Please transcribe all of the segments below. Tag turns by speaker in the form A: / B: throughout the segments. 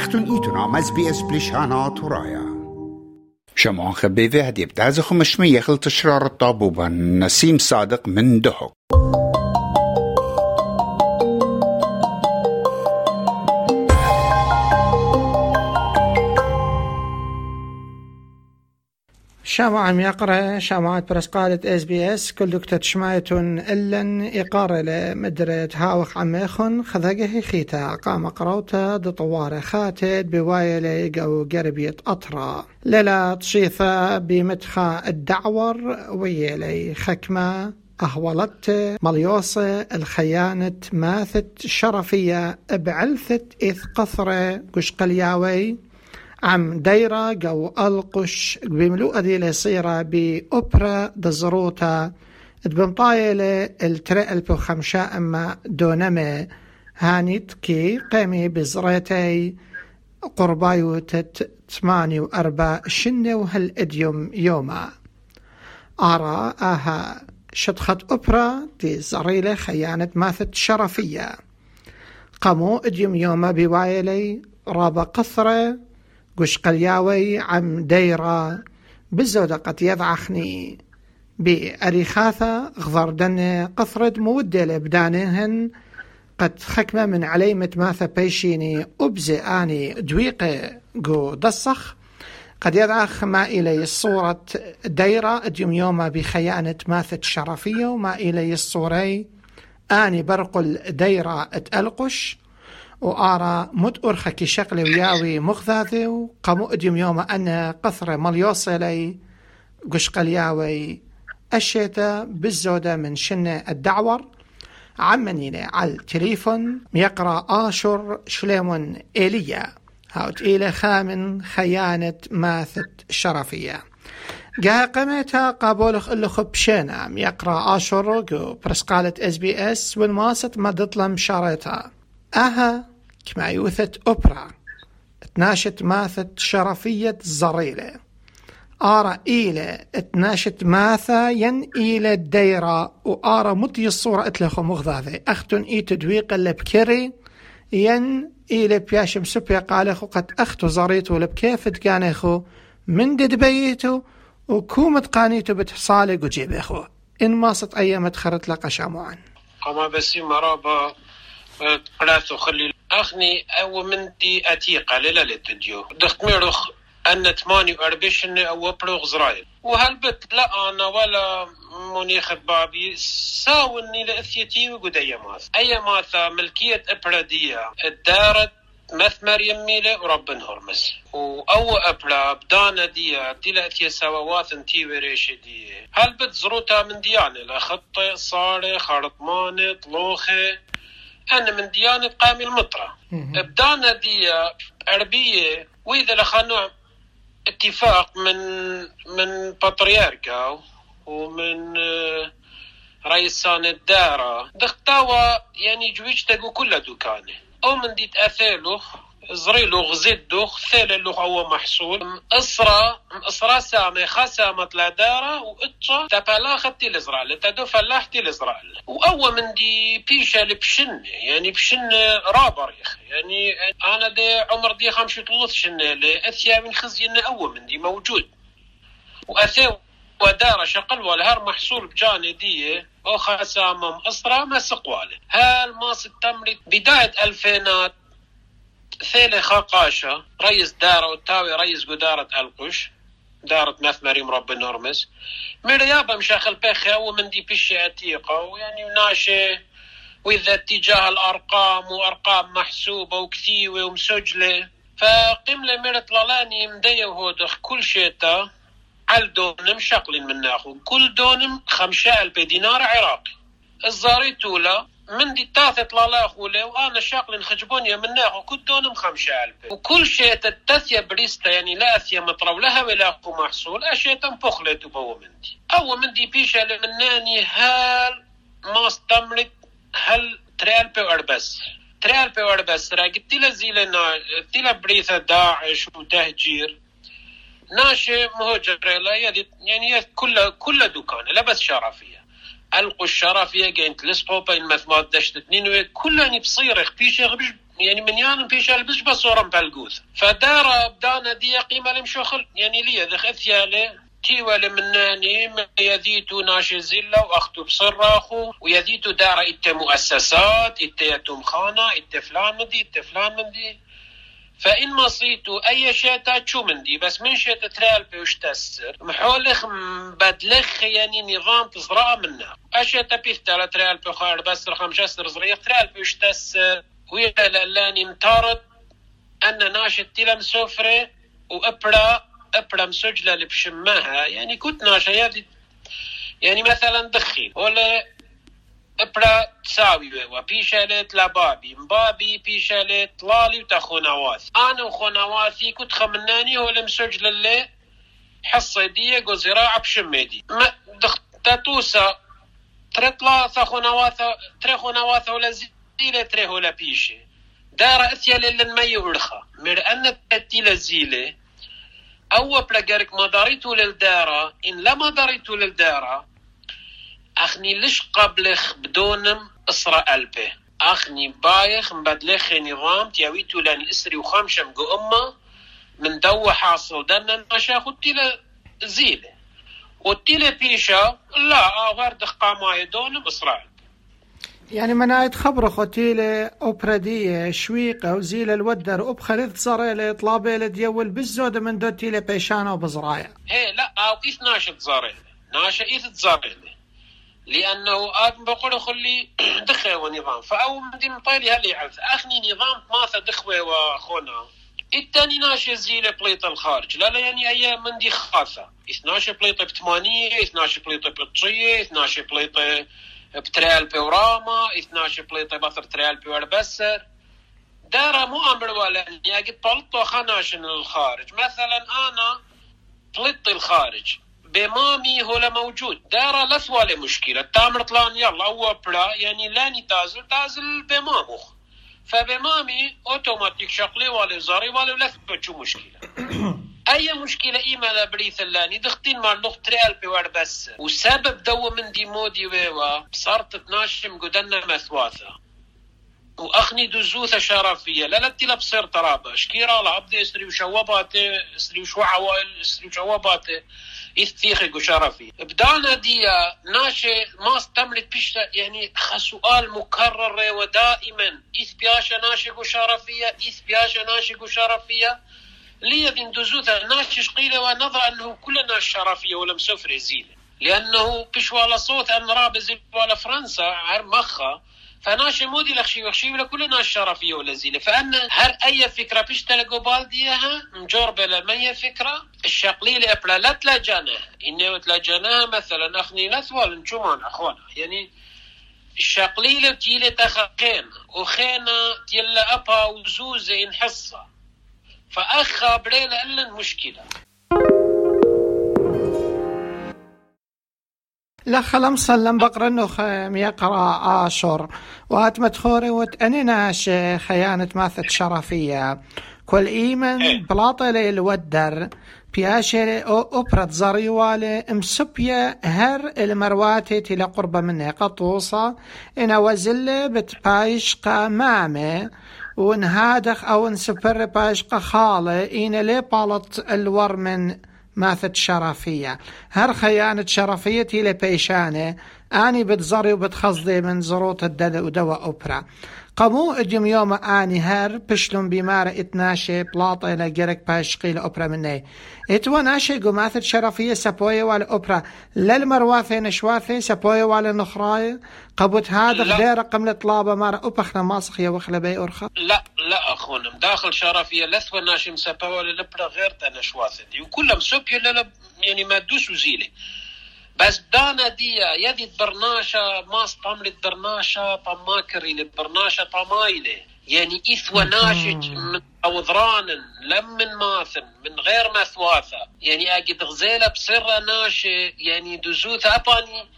A: اختون ایتون هم از بی از بلیشان
B: تو رایا شما آنخه بیوی هدیب دازخو مشمی یخل تشرار تابو بن نسیم صادق من دهو.
C: شامع يقرأ شامعات برسقالة إس بي إس. كل دكتة شمايتون إلن إقارة لمدرة هاوخ عميخن خذقه خيتا. قام قروتا دطوار خاتد بوايلة قو قربية أطرا. للا تشيثة بمدخى الدعور ويلي خكمة أهولت مليوصة الخيانة ماثت شرفية بعلثة إذ قثرة قشقلياوي. عم دايرة جو ألقش بملوء دي لصيرة بأوبرا دزروتا بمطايلة الترى ألبو خمشة أما دونما هانيت كي قيمي بزريتي قربايو تت ثماني وأربع شنة وهل إديوم يوما. أرى أها. شطخت أوبرا دي زريلة خيانة ماثت شرفية. قامو إديوم يوما بوايلي رابا قثرة قش قلياوي عم ديرة بزودة قد يضعخني بأريخاثة غضر قثرد مودة لبدانهن قد خكمة من عليمة ماثا بيشيني أبزي آني دويقة قو دصخ قد يضعخ ما إلي الصورة ديرة اديم يوما بخيانة ماثة شرفية وما إلي الصوري آني برقل ديرة اتألقش وآرا مد أرخكي شقلي وياوي مخذاذي وقامو أديم يوم أنا قثرة مليوصلي قشقلياوي الشيطة بالزودة من شنة الدعور. عمني على التليفون يقرأ آشر شليمون إيليا. هاوت إلى خامن خيانة ماثت شرفية. جا قمتها قابولخ اللي خبشينا يقرأ آشر برسقالة إس بي إس والماسط ما دطلم شارتها أها كما يوثت أوبرا. تناشت ماثت شرفية زريلة آرا إيلة تناشت ماثا ين إيلة ديرة وآرا مطي الصورة إتلخو مغذاذة أختن إي تدويق بكري ين إيلة بياشم سبيا قالخو قد أختو زريتو لبكيف تقانيخو. من ددبيتو وكومت قانيتو بتحصالي قجيبيخو. إن ماصت أيام تخرت لقى شاموعا
D: قما بسي مرابا. قلاتو خلي أخني أو من دي أتيقة للا لتديو. دخت أن تماني وأربشن أو بلوغ زرايل. وهالبت لا أنا ولا منيخ بابي ساوني لأثيتي وقدية ماث. أي ماثا ملكية إبرادية الدارت مثمر يميلة ورب هرمس وأو أبلا بدانا دي تلا أثيا سواوات انتي وريش دي هل بت زروتا من ديانة؟ لخطة صاري خرطمانة طلوخة. أنا من ديانة قامي المطرة. بدانا دي عربية وإذا لخانوا اتفاق من من بطريركا ومن آه، رئيسان الدارة دختاوا يعني جويش تقو كل دكانه أو من ديت أثيلو زريلو غزيدو ثاللو هو محصول. اسرا اسرا سامي خاسا مطلع دارا واتشا تبالا خدتي الازرال تدو فلاحتي الازرال وأول من دي بيشا لبشن يعني بشن رابر يا أخي. يعني أنا دي عمر دي خمسة طلوث شن أثيا من خزي أول من دي موجود. واثي ودار شقل والهر محصول بجاني دي أو خاسامم اسرا ما سقواله هال ما ستمري بداية ألفينات ثيلة خاقاشة رئيس دارة وتاوي رئيس قدارة القش دارة مث مريم رب نورمس مريابا مشاخل بخي ومن دي بشي عتيقة ويعني ناشي وإذا اتجاه الأرقام وأرقام محسوبة وكثيوة ومسجلة فقملة مرت لالاني مدية وهودخ كل شيتا على دونم شقل من ناخو كل دونم خمسة ألف دينار عراقي. الزاريتولا من دي تاثت لا خولي وأنا شاقل خجبونيا من ناخو كل دونم خمسة ألف وكل شيء تتثيا بريستا يعني لا أثيا مطرو لها ولا أخو محصول أشياء تنفخلة تبو مندي أو مندي بيشا لمناني هال ما استمرت هل تريال أربس تريال أربس را قلت له زيلنا له بريثة داعش وتهجير. ناشي مهجر لا يعني كل كل دكان بس شرفية. ألقوا الشرفيه بين مثمات دشت اثنين كلها بصيرخ بيش يعني من يان بيش البش بصورم بالجوث فدار بدانا دي قيمة لمشوخل يعني لي ذخ أثيالي. تيوى لمناني ما يذيتو ناشي زلة وأختو بصراخو ويذيتو دار ات مؤسسات ات يتم خانة ات فلان مندي ات فلان مندي فإن مصيتو أي شيء شو مندي بس من شيء ترال بيوش تسر محولخ بدلخ يعني نظام تزرع منه. أشياء تبيث ترى ترال بخار بس رقم جسر زريق ترال بيوش تسر. ويا لاني متارد أن ناشد تلم سفرة وأبرا أبرا مسجلة لبشمها. يعني كنت ناشا يعني مثلا دخي ولا ابرا تساوي وبيشالت لبابي مبابي بيشالت لالي وتخونواث أنا وخونواثي كنت خمناني هو المسجل اللي حصة دي زراعة بشميدي ما تاتوسا ترطلا ثخونواثا ترخونواثا ولا زيلة تريه ولا بيشي دار اثيا للمي ورخا مر ان تتي لزيلة أو بلقارك ما داريتو للدارة ان لما داريتو للدارة أخني ليش قبلخ بدونم اسرى قلبه أخني بايخ مبدلخ نظام تياويتو لأن إسري وخمشم قو أمة من دو حاصل دنا نشا خدتي زيله وتيلي بيشا لا غير دخقا ما يدونم إسرائيل
C: يعني منايت خبر خوتيلة أوبرادية شويقة وزيلة الودر وبخليث صاريلة طلابيلة ديول بالزودة من دوتيلة بيشانة وبزرايا.
D: هي لا أو إيث ناشط زاريلة ناشا إيث تزاريلة لأنه آدم بقول خلي دخوه ونظام. فأو مدي مطيلي هل يعرف؟ أخني نظام ماثا دخوة وخونا الثاني ناشي زيلة بليطة الخارج. لا لا يعني أي من دي خاصة. 12 بليطة بثمانية 12 بليطة بطشية 12 بليطة بتريال بوراما 12 بليطة بثر تريال بوربسر دارا مو أمر ولا يعني طلطو خناشن الخارج. مثلا أنا طلطت الخارج. بمامي هو موجود. دارا لثوالي مشكلة. تامر طلان يلا هو بلا. يعني لاني تازل تازل بماموخ فبمامي أوتوماتيك شقلي والي زاري والي لث بچو مشكلة. أي مشكلة إيما بريث اللاني دختين ما لغ تريال بوار بس. وسبب دو من دي مودي ويوا صارت تناشم قدنا مثواثة. وأخني دزوثة شرفية. لا لا تلا بصير ترابة شكيرا لعبدي أسري وشواباتي أسري وشو عوائل أسري وشواباتي. يستيخي شرفي. بدانا دي ناشي ما استملت بيشتا يعني سؤال مكرر ودائما. إيث بياشا ناشي شرفية إيث بياشا ناشي شرفية. لي ذين دوزوثا ناشي شقيلة ونظر أنه كلنا شرفية ولم سفر زيلة. لأنه بيش ولا صوت أن رابز ولا فرنسا عر مخا فناشي مودي لخشي وخشي ولا كل ناس شرفية ولا زيلة فأنا هر أي فكرة بيش تلقوا بالديها؟ مجربة لما هي فكرة. الشقليلة أبلا لا تلاجانها. إنه تلاجانها مثلا أخني نثوال نشومان أخوانا. يعني الشقليلة تيلة تخقين وخينا تيلا أبا وزوزة إنحصة فأخا بريلا إلا المشكلة.
C: لخلم سلم بقرنو خيم يقرأ آشر. وات متخوري وات أنيناش خيانة ماثت شرفية. كل إيمن
D: إيه.
C: بلاطة الودر بياشر أو أوبرت زريوالي مسبية هر المرواتي تلا قربة منها قطوصة. إنا وزلة بتبايش قامامة ونهادخ أو نسفر بايش خالة إنا لي بالط الور من ماثت شرفية. هر خيانة شرفيتي لبيشانة أني بتزري وبتخصدي من زروط الدد ودواء أوبرا قمو اجم يوم اني هر بشلون بمار اتناشي بلاطة لجرك باشقي لأوبرا مني اتوا ناشي قماثة شرفية سبوية ولا أوبرا للمرواثي نشواثي سبوية ولا نخراي قبوت هذا غير رقم الطلابة مار أبخنا ماسخ يا وخلا بي أرخا
D: لا لا أخونا داخل شرفية لثوة ناشي مسبوية ولا غير تنشواثي دي وكلهم سبية يعني ما دوس وزيلة بس دانا دي يدي برناشا ما طملت برناشا طماكري لبرناشا طمايلة يعني إثوى ناشج من أوذران لم من ماثن من غير مثواثة. يعني أجد غزيلة بسرة ناشي يعني دزوثة أباني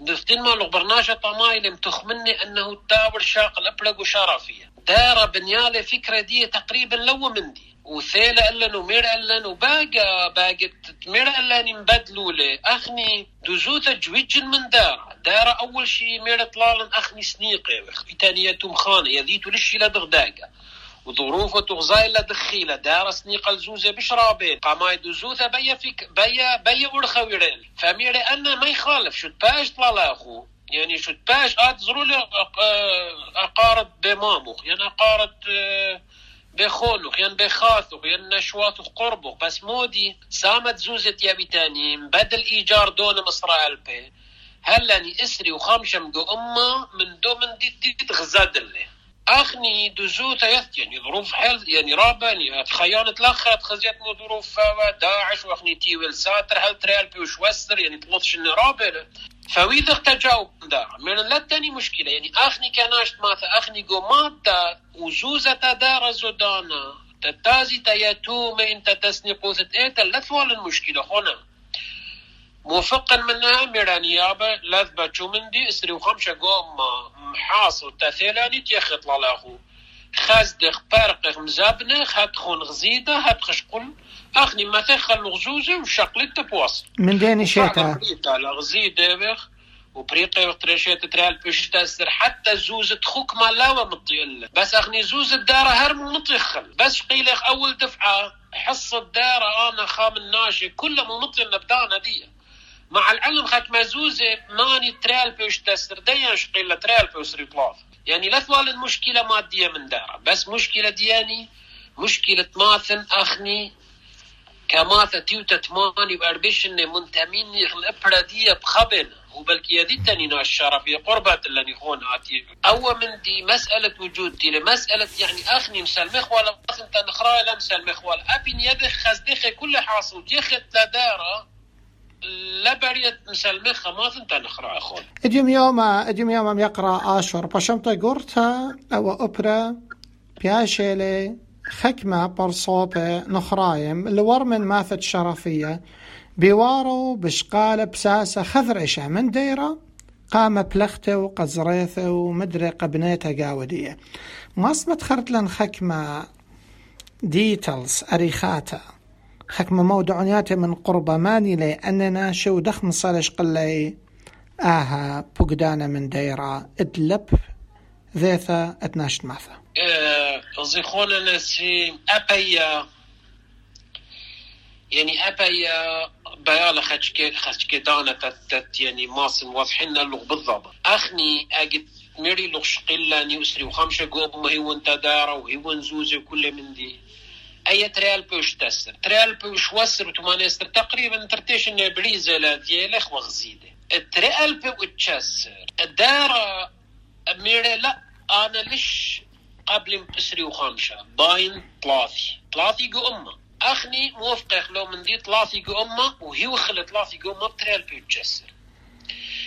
D: دفتين ما برناشا طمايلة متخمني أنه التاور شاق الأبلغ وشرفية دارة بنيالة فكرة دي تقريبا لو من دي. وثيلة ألن ومير ألن وباقى باقت مير ألن مبدلوا لي. أخني دوزوتا جويج من دار دار أول شيء مير طلال أخني سنيقة. ثانية تمخانه يذيتو لشي لدغداقه وظروفه تغزاي لدخيله دار سنيق الزوزة بشرابين. قاماي دوزوثة بيا فيك بيا بيا ورخا ويرين فميري أنا ما يخالف. شو باش طلالاخو يعني شو باش اد زرولي اقارد بماموخ يعني اقارد بخولوخ يعني بخاثوخ يعني نشواتوخ قربوخ بس مودي سامت زوزة يابي تاني بدل ايجار دون مصر بي هلاني اسري وخامشم جو اما من دو من دي دي اللي اخني دزوتا يث يعني ظروف حل يعني رابا يعني خيانة لاخرت خزيت مو ظروف داعش واخني تيويل ساتر هل تريال بيوش وستر يعني تلطش رابا فويد تجاوب دار من لا تاني مشكلة يعني اخني كاناشت ماثا اخني قو ماتا وزوزة دار زودانا تتازي تياتوم انت تسني قوثة ايتا لا ثوال المشكلة هنا موفقا منها ميرانيابة لذبة شو مندي اسري وخمشة قوم محاصر تثيلاني تيخط للاخو خازدخ بارقخ مزابنخ هتخون غزيدة هتخشقل اخني ما تخل غزوزة وشقلت تبواص
C: من ديني شيتا
D: غزيدة بخ وبريقي وتريشيت تريال بيش تسر حتى زوزة خوك ما لاوة مطي بس اخني زوزة دارة هرم مطيخل بس قيلخ اول دفعة حصة دارة أنا خام الناشي كله مطي النبدانة دي مع العلم خات مزوزة ماني تريال بيش تسر ديان شقيلة تريال بيش ريطلاف يعني لا ثوال المشكلة مادية من دارة بس مشكلة دياني مشكلة ماثن أخني كماثة تيوتا تماني وأربيشن منتميني الإبرادية بخبن وبلكي يدتني ناس شرفي قربة اللي يخون آتي أو من دي مسألة وجود دي لمسألة يعني أخني مسلمخ ولا انت نخرا لا مسلمخ ولا أبين يدخ خزدخ كل حاصل يخت لدارة لا بريت مسلمخ ما انت نخرا أخون
C: اديم يوم اديم يوم يقرا اشور بشمطة قرتا أو اوبرا بياشيلي خكمة برصوبة نخرايم لور من ماثت شرفية. بيوارو بشقالة بساسة خذرشة. من ديرة؟ قام بلختة وقزريثة ومدري قبنيته قاودية. ما اسمت خرت لن خكمة ديتلز أريخاتا خكمة موضوعياتي من قربة ماني لي أننا شو دخم صالش قلي. آها بقدانة من ديرة. ادلب ذيثة اتناشت ماثا
D: زيخونا نسي أبيا يعني أبيا بيالا خشكي خشكي دانا تت يعني ماسن واضحين اللغ بالضبط. أخني أجد ميري لغ شقيلا يسري وخمسة قوب ما هي وانت دارة وهي ونزوزة وكل من دي. أي تريال بوش تسر. تريال بوش وسر وتمانيستر تقريبا ترتيش إنه بريزة لا ديالخ وغزيدة التريال بو تشسر الدارة ميري لا أنا ليش قبل بسري وخامشة؟ باين ثلاثي ثلاثي جو أمه. أخني موفق لو من دي ثلاثي جو أمه وهي وخل ثلاثي جو أمه بتريال بيو تجسر.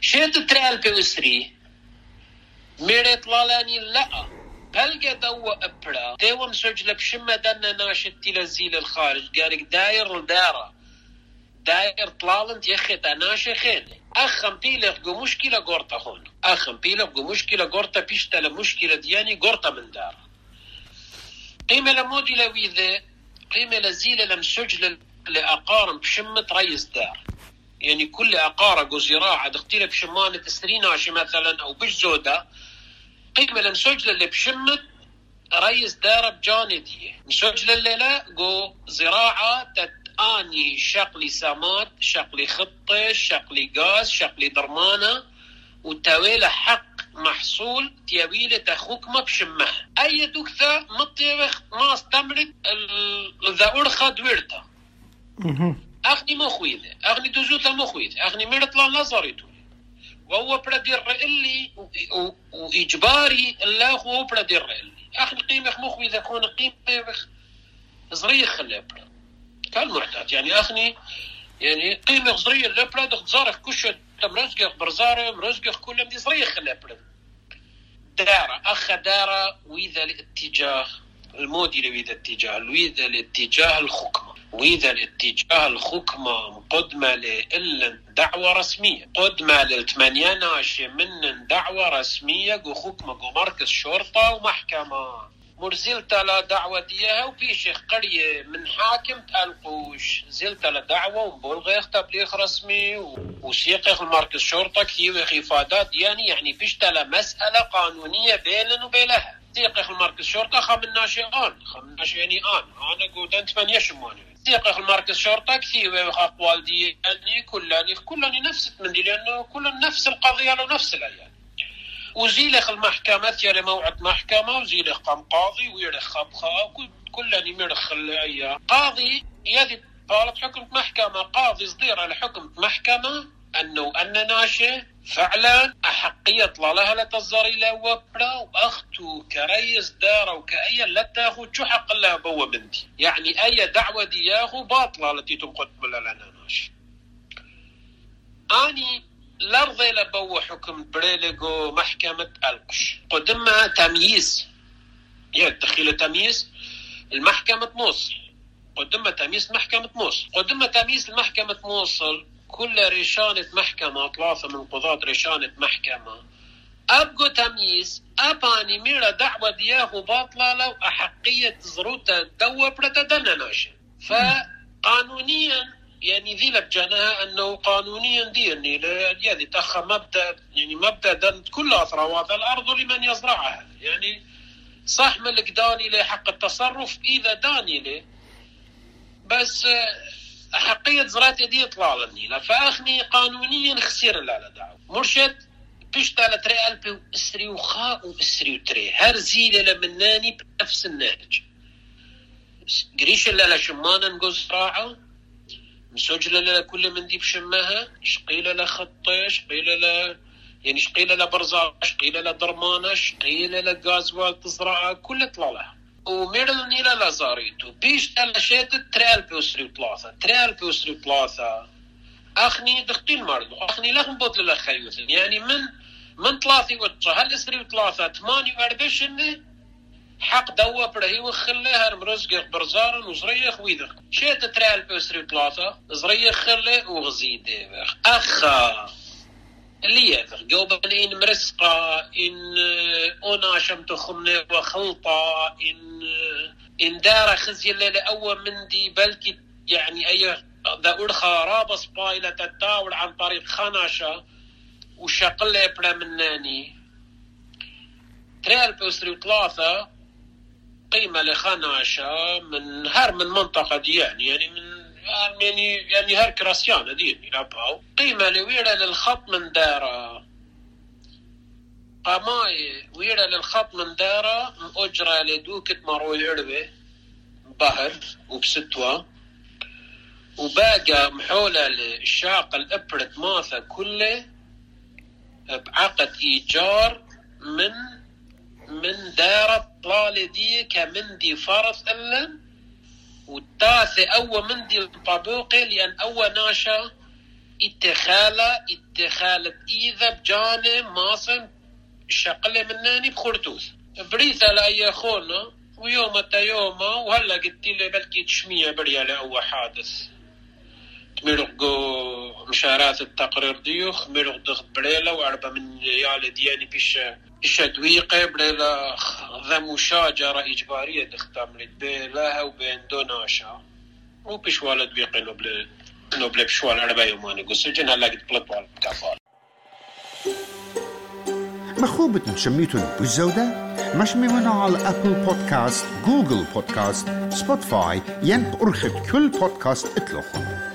D: شيت تريال بيو سري؟ ميري طلالاني لا. بلقى دو أبرا ديوم سجل بشمة دنا ناشد تلزيل الخارج. قارك داير الدارة داير طلالنت يخي تناشي خيني أخم بيلغ جو مشكلة قرطة هون. أخم بيلغ جو مشكلة قرطة بيشتل مشكلة دياني قرطة من دار. قيمة لمودي لويذة قيمة لزيلة لمسجل لأقارن بشمة رئيس دار. يعني كل أقارة جو زراعة دختيلة بشمانة استريناشي مثلا أو بش زودة قيمة لمسجل اللي بشمة رئيس دار بجاندية مسجل الليلة جو زراعة تت اني شقلي سامات شقلي خطه شقلي غاز شقلي درمانه وتويلة حق محصول تيويلة تخوك ما بشمه اي دكتا مطيوخ ما استمرت ذا ارخى دويرتا اغني مخويذة اغني دوزوتا مخويذة اغني مرطلا نظريتو وهو برادير اللي واجباري الله هو برادير اللي اغني قيمة مخويذة كون قيمة زريخ خلابرا كالمعتاد يعني اخني يعني قيمة صغيرة لبرد اختصارك كش تم رزقك برزارة مرزقك كل دي صغيرة لبرد دارة أخ دارة وإذا الاتجاه المودي وإذا الاتجاه وإذا الاتجاه الحكمة وإذا الاتجاه الحكمة قدمة لإلا دعوة رسمية. قدمة للثمانية من دعوة رسمية جو حكمة جو مركز شرطة ومحكمة. مرزلت على ديها وبيشيخ قرية من حاكم تألقوش. زلت على دعوة وبلغ تبليغ رسمي وسيق المركز شرطة كثير إفادات. يعني يعني بيشتغل مسألة قانونية بيننا وبينها. سيق المركز شرطة خم ناشي آن. خم ناشي يعني آن. أنا قلت أنت من يشموني سيق المركز شرطة كثير أقوال دي يعني كلاني كلاني نفس من دي لأنه كل نفس القضية ونفس الأيام. وزيلخ المحكمة يا موعد محكمة وزيلخ قام قاضي ويرخ خبخة كل يمرخ الأيام قاضي يدي قالت حكم محكمة قاضي صدير على حكم محكمة أنه أن ناشي فعلا أحقية لها لتزاري لا وبرا وأختو كريس دارة وكأي لا تاخو شو حق لها بوا بنتي يعني أي دعوة دياخو باطلة التي تنقد لنا ناشي. أني لرضي لبو حكم بريليغو محكمة ألقش. قدمها تمييز. يعني دخيل تمييز. المحكمة موصل. قدمها تمييز محكمة موصل. قدمها تمييز المحكمة موصل. كل ريشانة محكمة ثلاثة من قضاة ريشانة محكمة. أبقو تمييز. أباني ميرا دعوة دياه باطلة لو أحقية زروتا دوا برتا ناشي فقانونيا يعني ذي لبجناها أنه قانونيا ديني يعني تخ مبدا يعني مبدأ كل ثروات الأرض لمن يزرعها. يعني صح ملك داني له حق التصرف إذا داني له بس حقية زرات يدي يطلع لني فأخني قانونيا خسير لا دعوة. مرشد بيشتغل تري ألبي وإسري وخاء وإسري وتري. هر زيلة لمناني بنفس النهج قريش لا شمانا نقول راعه مسجلة لها كل من دي بشمها شقيلة لها خطة شقيلة لها يعني شقيلة لها برزاق شقيلة لها درمانة شقيلة لها غازوال تزرعها كل طلع لها وميرل نيلا لازاريتو بيش تلا شيت تريال بيوسري وثلاثة تريال بيوسري وثلاثة أخني دختين مرضو أخني لهم بطل لخيوثن يعني من من ثلاثة وتشا هل إسري وثلاثة ثمانية وأربعين حق دوا برهي وخلي هر مرزق برزار وزريخ ويدخ شيت تريال بسري ثلاثة زريخ خلي وغزيدي أخا اللي يذخ جوبا إن مرسقة إن أنا شمت خمنة وخلطة إن إن دار خزي اللي أول من دي بلكي يعني أي ذا أرخى رابص بايلة التاول عن طريق خناشة وشقلة بلا مناني. تريال بسري ثلاثة قيمة لخناشة من هر من منطقة دي يعني يعني من يعني يعني هر كراسيانة دي يلعبها قيمة لويرة للخط من دارة. قماي ويرة للخط من دارة أجرة لدوكة مروي عربة بهر وبستوى. وباقى محولة للشاق الأبرد ماثا كله بعقد إيجار من من دار طلالة دي كمن دي فرس إلا والتاسع أو من دي الطبوقة لأن أو ناشا اتخالة اتخالة إذا بجانب ماصم شقلة مناني بخرطوس بريثة لأي خونا ويوم يوم وهلا قلت لي بلكي تشمية بريا لأول حادث. تمرق مشارات التقرير ديوخ مرق دخت بريلا وأربع من يالي دياني بيش الشدويقة بلا ذا مشاجرة إجبارية دختم بينها وبين دوناشا وبشوالة دويقة نوبل نوبل بشوال أربع يوماني قصجن هلا قد بلطوال كفال
A: مخوبة تشميتون بالزودة مش ممنوع على أبل بودكاست جوجل بودكاست سبوتفاي ينب أرخد كل بودكاست اتلوخن